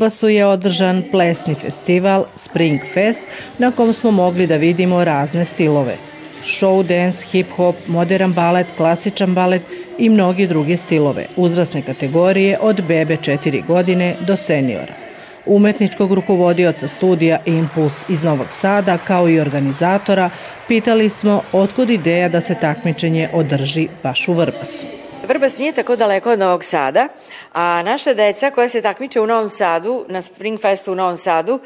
Vrbasu je održan plesni festival Spring Fest na kom smo mogli da vidimo razne stilove. Show, dance, hip-hop, modern balet, klasičan balet i mnogi drugi stilove, uzrasne kategorije od bebe 4 godine do seniora. Umetničkog rukovodioca studija Impuls iz Novog Sada, kao i organizatora, pitali smo otkud ideja da se takmičenje održi baš u Vrbasu. Vrbas nije tako daleko od Novog Sada, a naša deca koja se takmiče u Novom Sadu, na Spring Festu u Novom Sadu,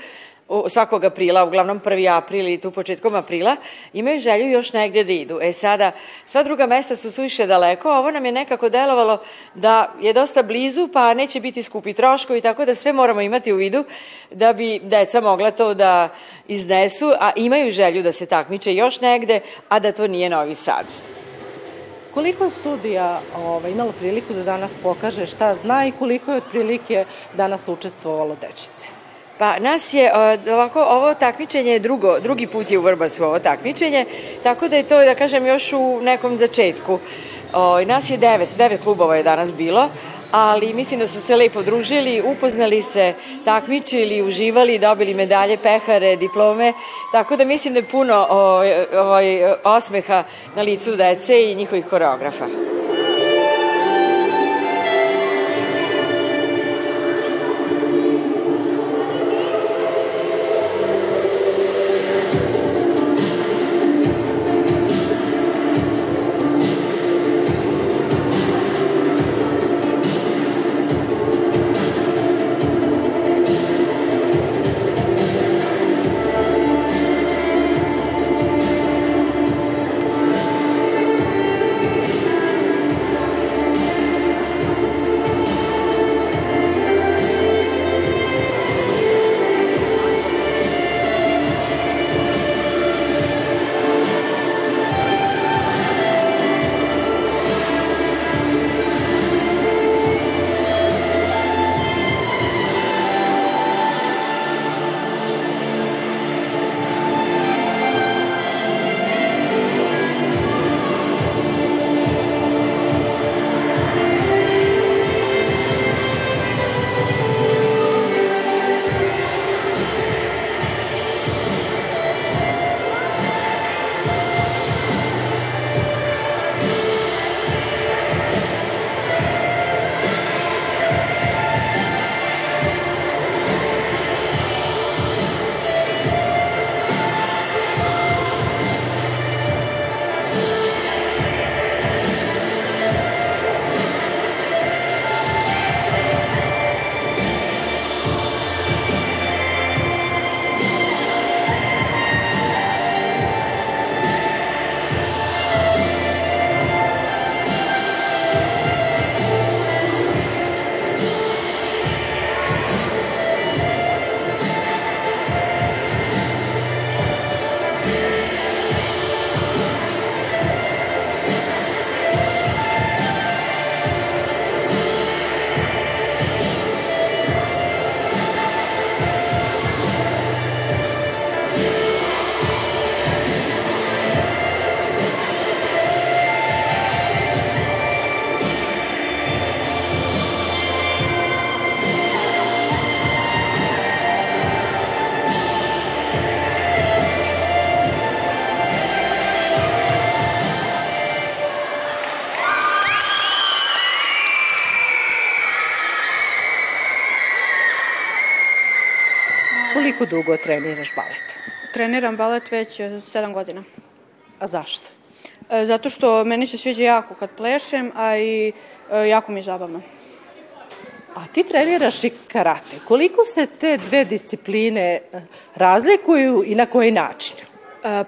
svakog aprila, uglavnom 1. april i tu početkom aprila, imaju želju još negde da idu. E sada, sva druga mesta su suviše daleko, ovo nam je nekako delovalo da je dosta blizu, pa neće biti skupi troškovi, tako da sve moramo imati u vidu da bi deca mogla to da iznesu, a imaju želju da se takmiče još negde, a da to nije Novi Sad. Koliko je studija ovaj, imala priliku da danas pokaže šta zna i koliko je otprilike danas učestvovalo dečice? Pa nas je, ovako, ovo takmičenje je drugo, drugi put je u Vrbasu ovo takmičenje, tako da je to, da kažem, još u nekom začetku. O, nas je devet, devet klubova je danas bilo, ali mislim da su se lepo družili, upoznali se, takmičili, uživali, dobili medalje, pehare, diplome, tako da mislim da je puno ovaj, osmeha na licu dece i njihovih koreografa. Koliko dugo treniraš balet? Treniram balet već 7 godina. A zašto? E, zato što meni se sviđa jako kad plešem, a i e, jako mi je zabavno. A ti treniraš i karate. Koliko se te dve discipline e, razlikuju i na koji način?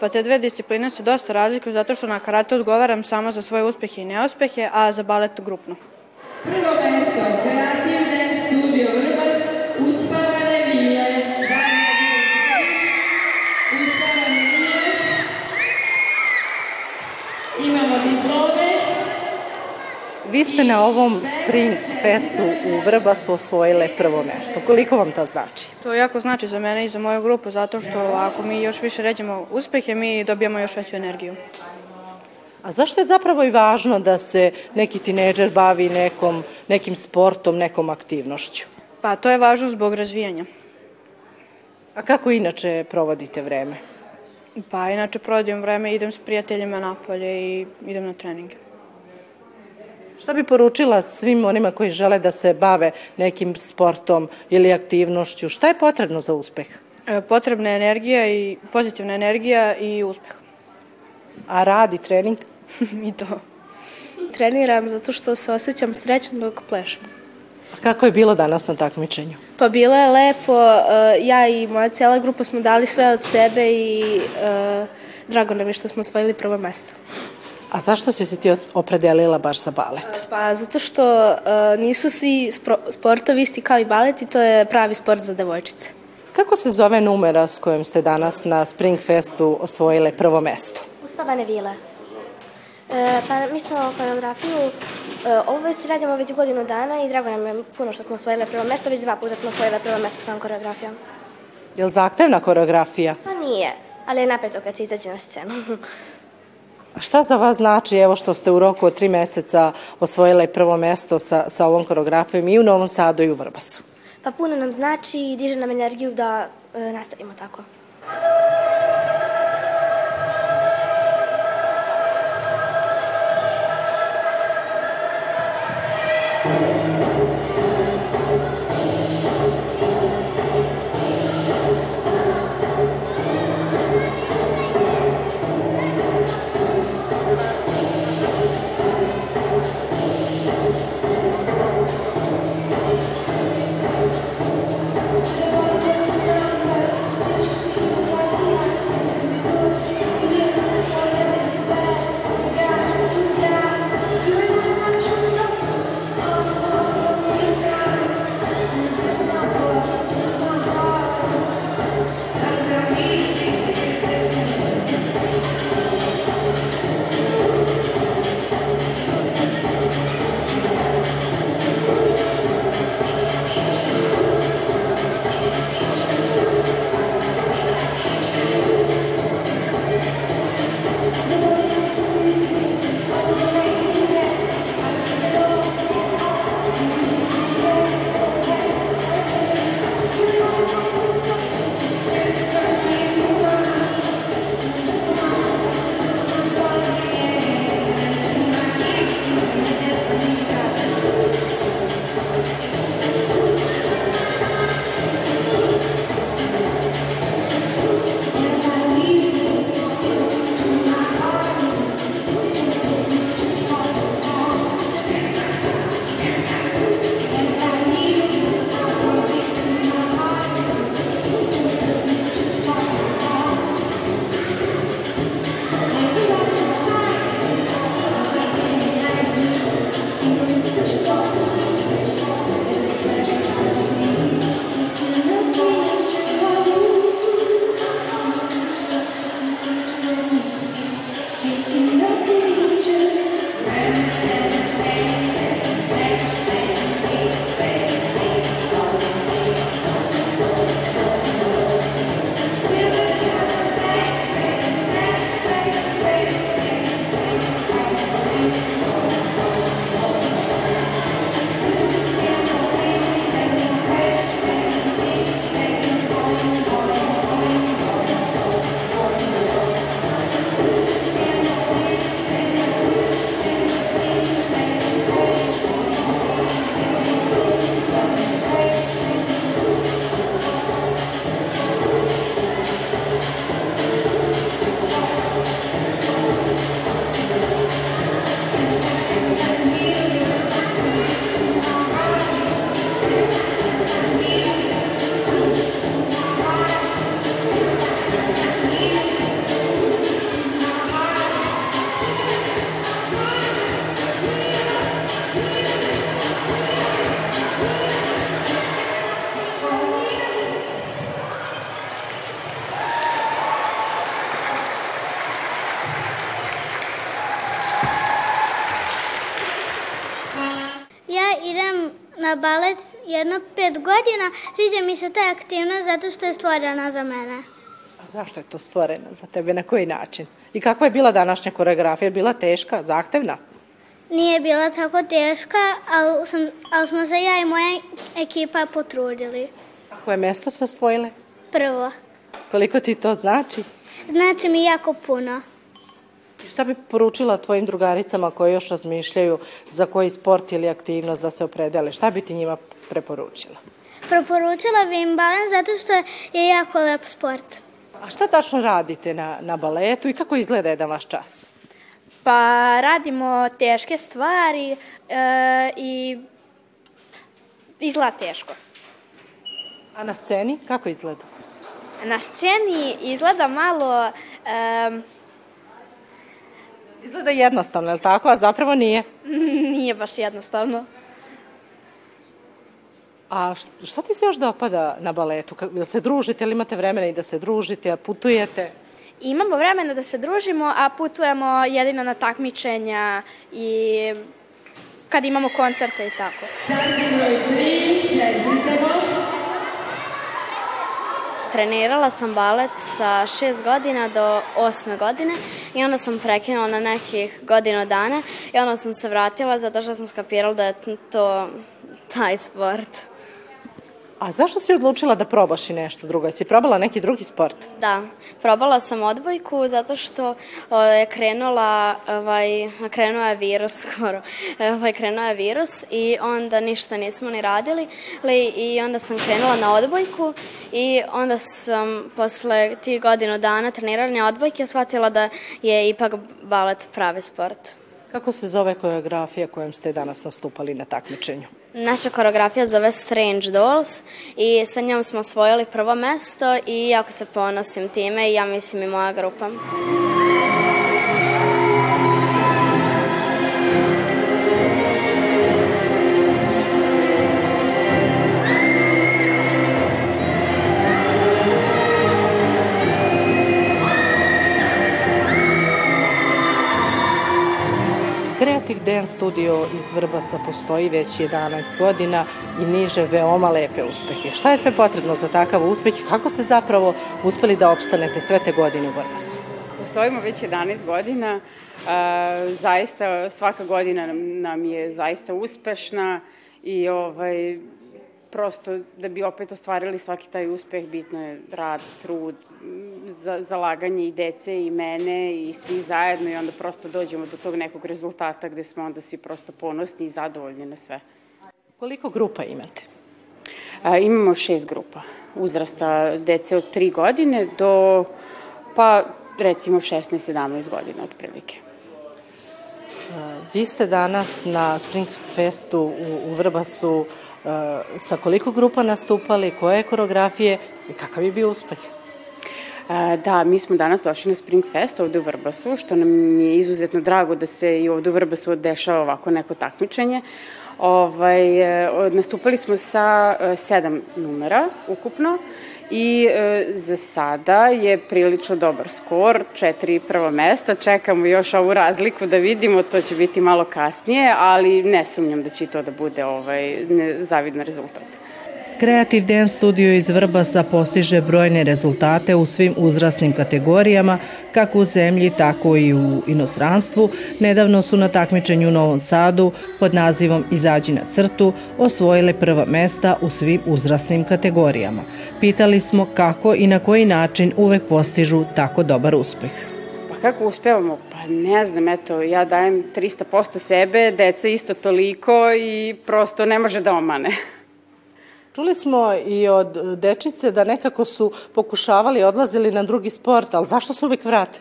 Pa te dve discipline se dosta razlikuju zato što na karate odgovaram samo za svoje uspehe i neuspehe, a za balet grupno. Prvo mesto, Vi ste na ovom Spring Festu u Vrbasu osvojile prvo mesto. Koliko vam to znači? To jako znači za mene i za moju grupu, zato što ako mi još više ređemo uspehe, mi dobijamo još veću energiju. A zašto je zapravo i važno da se neki tineđer bavi nekom, nekim sportom, nekom aktivnošću? Pa to je važno zbog razvijanja. A kako inače provodite vreme? Pa inače provodim vreme, idem s prijateljima napolje i idem na treninge. Šta bi poručila svim onima koji žele da se bave nekim sportom ili aktivnošću? Šta je potrebno za uspeh? E, Potrebna je energija i pozitivna energija i uspeh. A rad i trening? I to. Treniram zato što se osjećam srećno dok plešem. A kako je bilo danas na takmičenju? Pa bilo je lepo, e, ja i moja cijela grupa smo dali sve od sebe i e, drago nam je što smo osvojili prvo mesto. A zašto si se ti opredelila baš za balet? Pa zato što e, nisu svi spro- sportovi isti kao i balet i to je pravi sport za devojčice. Kako se zove numera s kojom ste danas na Springfestu osvojile prvo mesto? Uspavane vile. E, pa mi smo koreografiju, e, ovo već radimo već godinu dana i drago nam je puno što smo osvojile prvo mesto, već dva puta smo osvojile prvo mesto sa koreografijom. Je li zahtevna koreografija? Pa nije, ali je napeto kad se izađe na scenu. Šta za vas znači evo što ste u roku od tri meseca osvojile prvo mesto sa, sa ovom koreografijom i u Novom Sadu i u Vrbasu? pa puno nam znači i diže nam energiju da e, nastavimo tako. Ja na balet jedno pet godina. Sviđa mi se ta aktivnost zato što je stvorena za mene. A zašto je to stvoreno za tebe? Na koji način? I kakva je bila današnja koreografija? Je bila teška, zahtevna? nije bila tako teška, ali, sam, ali smo se ja i moja ekipa potrudili. A koje mesto ste osvojile? Prvo. Koliko ti to znači? Znači mi jako puno. I šta bi poručila tvojim drugaricama koje još razmišljaju za koji sport ili aktivnost da se opredele? Šta bi ti njima preporučila? Preporučila bi im balen zato što je jako lep sport. A šta tačno radite na, na baletu i kako izgleda jedan vaš čas? Pa radimo teške stvari e, i izgleda teško. A na sceni kako izgleda? Na sceni izgleda malo... E, Izgleda jednostavno, je li tako? A zapravo nije. nije baš jednostavno. A šta ti se još dopada na baletu? Da se družite ili imate vremena i da se družite, a putujete? Imamo vremena da se družimo, a putujemo jedino na takmičenja i kad imamo koncerte i tako. Trenirala sam balet sa šest godina do osme godine i onda sam prekinula na nekih godinu dana i onda sam se vratila zato što sam skapirala da je to taj sport. A zašto si odlučila da probaš i nešto drugo? Jesi probala neki drugi sport? Da, probala sam odbojku zato što o, je krenula, ovaj, krenuo je virus skoro, ovaj, krenuo je virus i onda ništa nismo ni radili li, i onda sam krenula na odbojku i onda sam posle tih godinu dana treniranja odbojke shvatila da je ipak balet pravi sport. Kako se zove koreografija kojom ste danas nastupali na takmičenju? Naša koreografija zove Strange Dolls i sa njom smo osvojili prvo mesto i jako se ponosim time i ja mislim i moja grupa. Dance Studio iz Vrbasa postoji već 11 godina i niže veoma lepe uspehe. Šta je sve potrebno za takav uspeh i kako ste zapravo uspeli da opstanete sve te godine u Vrbasu? Postojimo već 11 godina. A, zaista svaka godina nam, nam je zaista uspešna i ovaj, prosto da bi opet ostvarili svaki taj uspeh bitno je rad, trud, za, zalaganje i dece i mene i svi zajedno i onda prosto dođemo do tog nekog rezultata gde smo onda svi prosto ponosni i zadovoljni na sve. Koliko grupa imate? A, imamo šest grupa uzrasta dece od 3 godine do pa recimo 16-17 godina otprilike. Vi ste danas na Springs Festu u, u Vrbasu uh, sa koliko grupa nastupali, koje koreografije i kakav je bio uspeh? A, Da, mi smo danas došli na Spring Fest ovde u Vrbasu, što nam je izuzetno drago da se i ovde u Vrbasu dešava ovako neko takmičenje. Ovaj, e, od- nastupali smo sa sedam numera ukupno i e, za sada je prilično dobar skor, četiri prva mesta, čekamo još ovu razliku da vidimo, to će biti malo kasnije, ali ne sumnjam da će to da bude ovaj, ne, zavidan rezultat. Creative Dance Studio iz Vrbasa postiže brojne rezultate u svim uzrasnim kategorijama, kako u zemlji, tako i u inostranstvu. Nedavno su na takmičenju u Novom Sadu pod nazivom Izađi na crtu osvojile prva mesta u svim uzrasnim kategorijama. Pitali smo kako i na koji način uvek postižu tako dobar uspeh. Pa kako uspevamo? Pa ne znam, eto, ja dajem 300% sebe, deca isto toliko i prosto ne može da omane. Čuli smo i od dečice da nekako su pokušavali, odlazili na drugi sport, ali zašto se uvek vrate?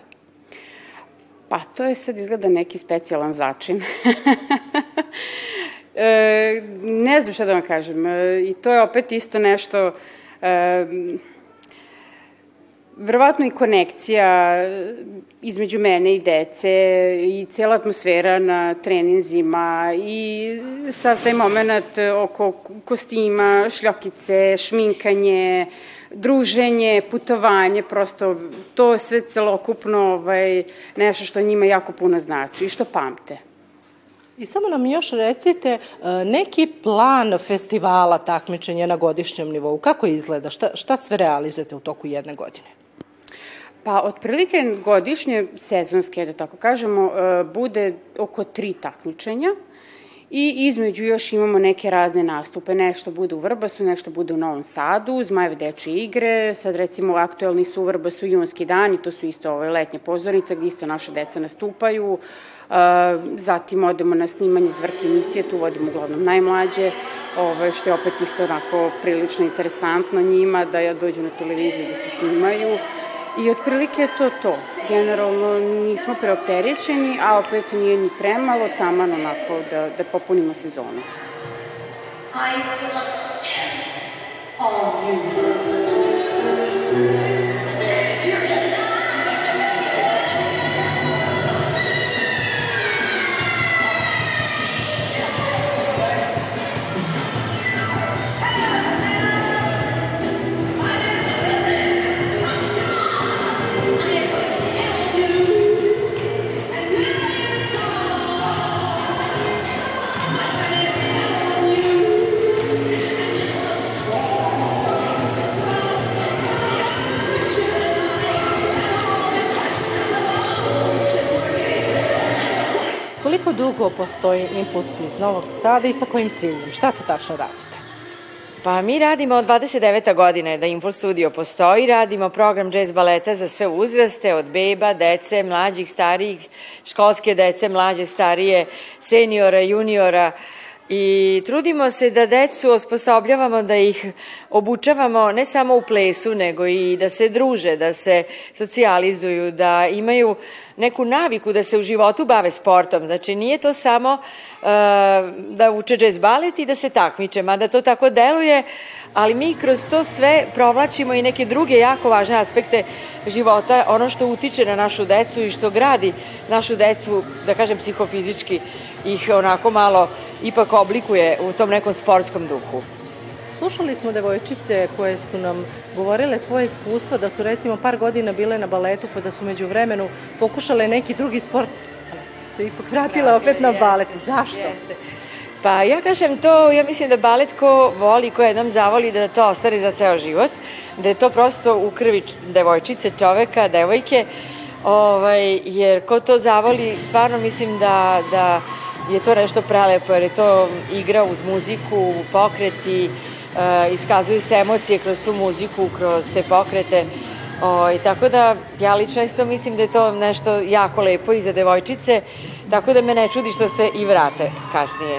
Pa to je sad izgleda neki specijalan začin. e, ne znam šta da vam kažem. E, I to je opet isto nešto... E, Verovatno i konekcija između mene i dece i cijela atmosfera na treninzima i sav taj moment oko kostima, šljokice, šminkanje, druženje, putovanje, prosto to sve celokupno ovaj, nešto što njima jako puno znači i što pamte. I samo nam još recite e, neki plan festivala takmičenja na godišnjem nivou. Kako izgleda? Šta, šta sve realizujete u toku jedne godine? Pa, otprilike godišnje, sezonske, da tako kažemo, e, bude oko tri takmičenja i između još imamo neke razne nastupe. Nešto bude u Vrbasu, nešto bude u Novom Sadu, Zmajeve dečje igre, sad recimo aktuelni su u Vrbasu junski dani, to su isto ove letnje pozornice gde isto naše deca nastupaju, zatim odemo na snimanje zvrke emisije, tu vodimo uglavnom najmlađe, ovaj, što je opet isto onako prilično interesantno njima da ja dođu na televiziju da se snimaju. I otprilike je to to. Generalno nismo preopterećeni, a opet nije ni premalo, taman onako da, da popunimo sezonu. I must all you. Dugo postoji Impuls iz Novog Sada i sa kojim ciljem? Šta to tačno radite? Pa mi radimo od 29. godine da Impuls Studio postoji, radimo program jazz baleta za sve uzraste, od beba, dece, mlađih, starijih, školske dece, mlađe, starije, seniora, juniora, i trudimo se da decu osposobljavamo, da ih obučavamo ne samo u plesu, nego i da se druže, da se socijalizuju, da imaju neku naviku da se u životu bave sportom. Znači, nije to samo uh, da uče džez balet i da se takmiče, mada to tako deluje, ali mi kroz to sve provlačimo i neke druge jako važne aspekte života, ono što utiče na našu decu i što gradi našu decu, da kažem, psihofizički, ih onako malo ipak oblikuje u tom nekom sportskom duhu. Slušali smo devojčice koje su nam govorile svoje iskustva da su recimo par godina bile na baletu pa da su među vremenu pokušale neki drugi sport, ali su ipak vratile da, opet na balet. Zašto? Jeste. Pa ja kažem to, ja mislim da balet ko voli, ko jednom zavoli da to ostane za ceo život, da je to prosto u krvi devojčice, čoveka, devojke, ovaj, jer ko to zavoli, stvarno mislim da, da je to nešto prelepo, jer je to igra uz muziku, pokreti, uh, iskazuju se emocije kroz tu muziku, kroz te pokrete. O, i tako da ja lično isto mislim da je to nešto jako lepo i za devojčice, tako da me ne čudi što se i vrate kasnije.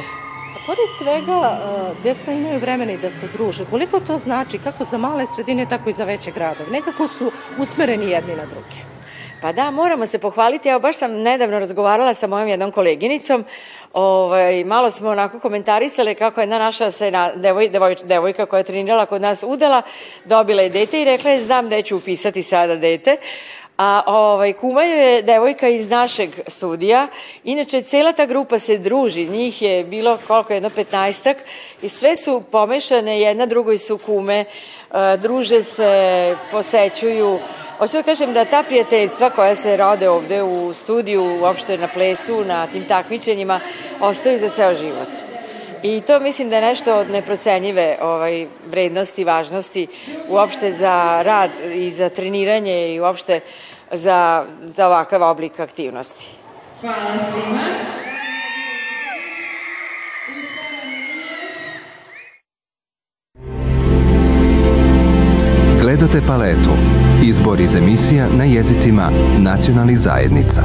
A pored svega, uh, djeca imaju vremena i da se druže. Koliko to znači, kako za male sredine, tako i za veće gradove? Nekako su usmereni jedni na druge. Pa da, moramo se pohvaliti. Evo, baš sam nedavno razgovarala sa mojom jednom koleginicom. Ovaj, malo smo onako komentarisale kako jedna naša sena, devoj, devoj, devojka koja je trenirala kod nas udala, dobila je dete i rekla je, znam da ću upisati sada dete. A ovaj, kuma je devojka iz našeg studija. Inače, cela ta grupa se druži. Njih je bilo koliko, jedno petnaestak i sve su pomešane, jedna drugoj su kume, e, druže se, posećuju. Hoću da kažem da ta prijateljstva koja se rode ovde u studiju, uopšte na plesu, na tim takmičenjima, ostaju za ceo život. I to mislim da je nešto od neprocenjive ovaj, vrednosti, važnosti uopšte za rad i za treniranje i uopšte za, za ovakav oblik aktivnosti. Hvala svima. Gledate paletu. Izbor iz emisija na jezicima nacionalnih zajednica.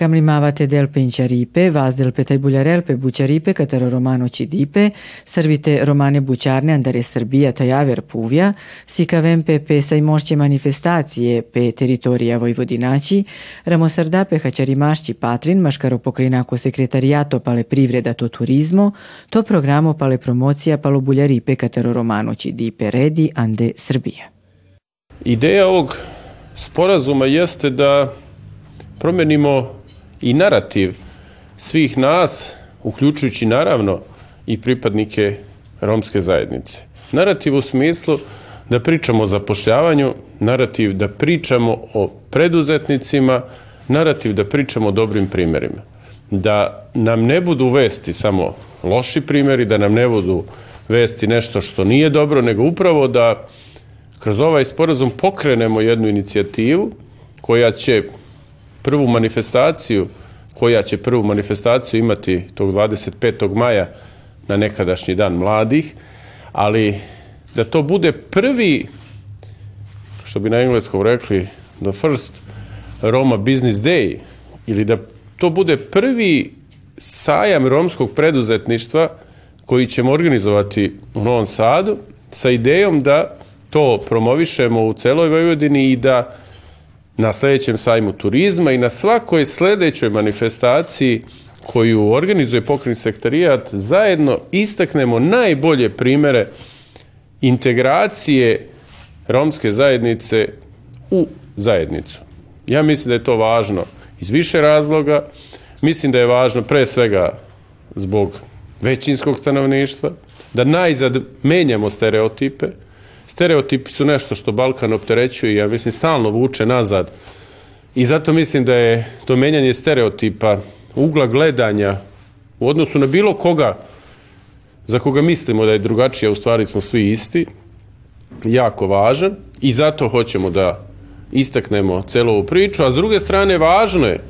Camlimavate del Penciaripe, vas del Petajbuljarelpe Bućaripe, Kataro Romano Cidipe, servite Romane Bućarne Andare Srbija Tajaver Puvja, Sikavempe pesa i mošće manifestacije pe teritorija Vojvodinaći, Ramosardape Haćarimašći Patrin, Maškaro pokrinako sekretarijato pale privreda to turizmo, to programo pale promocija palo Buljaripe Kataro Romano Cidipe Redi Ande Srbija. Ideja ovog sporazuma jeste da promenimo i narativ svih nas, uključujući naravno i pripadnike romske zajednice. Narativ u smislu da pričamo o zapošljavanju, narativ da pričamo o preduzetnicima, narativ da pričamo o dobrim primjerima. Da nam ne budu vesti samo loši primjeri, da nam ne budu vesti nešto što nije dobro, nego upravo da kroz ovaj sporazum pokrenemo jednu inicijativu koja će prvu manifestaciju koja će prvu manifestaciju imati tog 25. maja na nekadašnji dan mladih, ali da to bude prvi, što bi na engleskom rekli, the first Roma Business Day, ili da to bude prvi sajam romskog preduzetništva koji ćemo organizovati u Novom Sadu sa idejom da to promovišemo u celoj Vojvodini i da na sledećem sajmu turizma i na svakoj sledećoj manifestaciji koju organizuje pokrenj sektorijat zajedno istaknemo najbolje primere integracije romske zajednice u zajednicu. Ja mislim da je to važno iz više razloga. Mislim da je važno pre svega zbog većinskog stanovništva, da najzad menjamo stereotipe. Stereotipi su nešto što Balkan opterećuje ja mislim stalno vuče nazad. I zato mislim da je to menjanje stereotipa, ugla gledanja u odnosu na bilo koga za koga mislimo da je drugačija, u stvari smo svi isti, jako važan i zato hoćemo da istaknemo celu ovu priču, a s druge strane važno je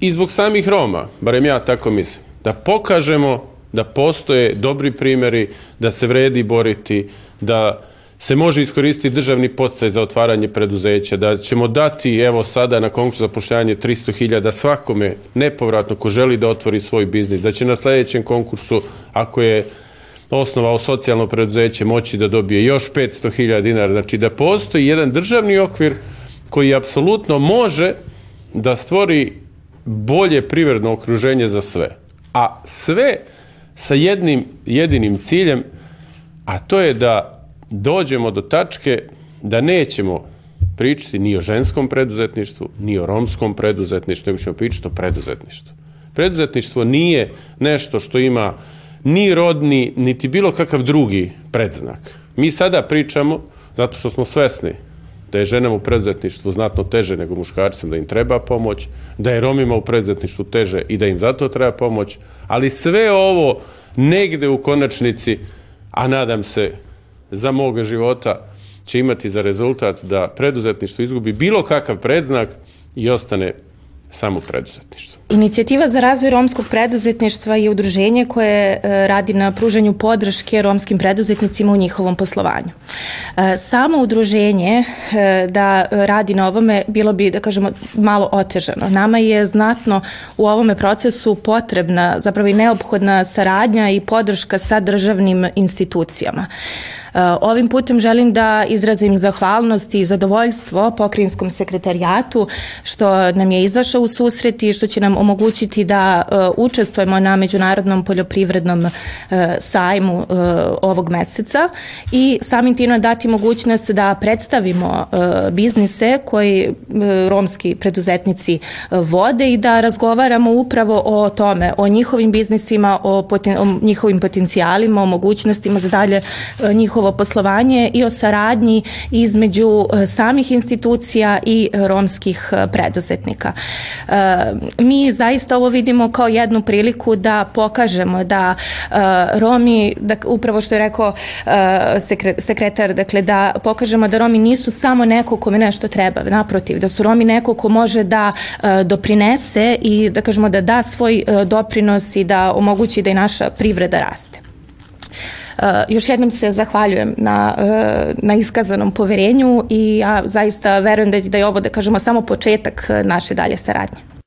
i zbog samih Roma, barem ja tako mislim, da pokažemo da postoje dobri primjeri, da se vredi boriti, da se može iskoristiti državni postaj za otvaranje preduzeća, da ćemo dati evo sada na konkursu za pošljanje 300.000 svakome nepovratno ko želi da otvori svoj biznis, da će na sledećem konkursu ako je osnovao socijalno preduzeće moći da dobije još 500.000 dinara, znači da postoji jedan državni okvir koji apsolutno može da stvori bolje privredno okruženje za sve. A sve sa jednim jedinim ciljem, a to je da dođemo do tačke da nećemo pričati ni o ženskom preduzetništvu, ni o romskom preduzetništvu, nego ćemo pričati o preduzetništvu. Preduzetništvo nije nešto što ima ni rodni, niti bilo kakav drugi predznak. Mi sada pričamo, zato što smo svesni da je ženama u preduzetništvu znatno teže nego muškarcima, da im treba pomoć, da je Romima u preduzetništvu teže i da im zato treba pomoć, ali sve ovo negde u konačnici, a nadam se za moga života će imati za rezultat da preduzetništvo izgubi bilo kakav predznak i ostane samo preduzetništvo. Inicijativa za razvoj romskog preduzetništva je udruženje koje e, radi na pružanju podrške romskim preduzetnicima u njihovom poslovanju. E, samo udruženje e, da radi na ovome bilo bi, da kažemo, malo otežano. Nama je znatno u ovome procesu potrebna, zapravo i neophodna saradnja i podrška sa državnim institucijama. E, ovim putem želim da izrazim zahvalnost i zadovoljstvo pokrinjskom sekretarijatu što nam je izašao u susret i što će nam omogućiti da e, učestvujemo na Međunarodnom poljoprivrednom e, sajmu ovog meseca i samim tim dati mogućnost da predstavimo biznise koji romski preduzetnici vode i da razgovaramo upravo o tome, o njihovim biznisima, o, poten, o njihovim potencijalima, o mogućnostima za dalje njihovo njihovo poslovanje i o saradnji između e, samih institucija i romskih e, preduzetnika. E, mi zaista ovo vidimo kao jednu priliku da pokažemo da Romi, da upravo što je rekao sekretar, dakle da pokažemo da Romi nisu samo neko kome nešto treba, naprotiv, da su Romi neko ko može da doprinese i da kažemo da da svoj doprinos i da omogući da i naša privreda raste. Eh, još jednom se zahvaljujem na, eh, na iskazanom poverenju i ja zaista verujem da, da je ovo, da kažemo, samo početak naše dalje saradnje.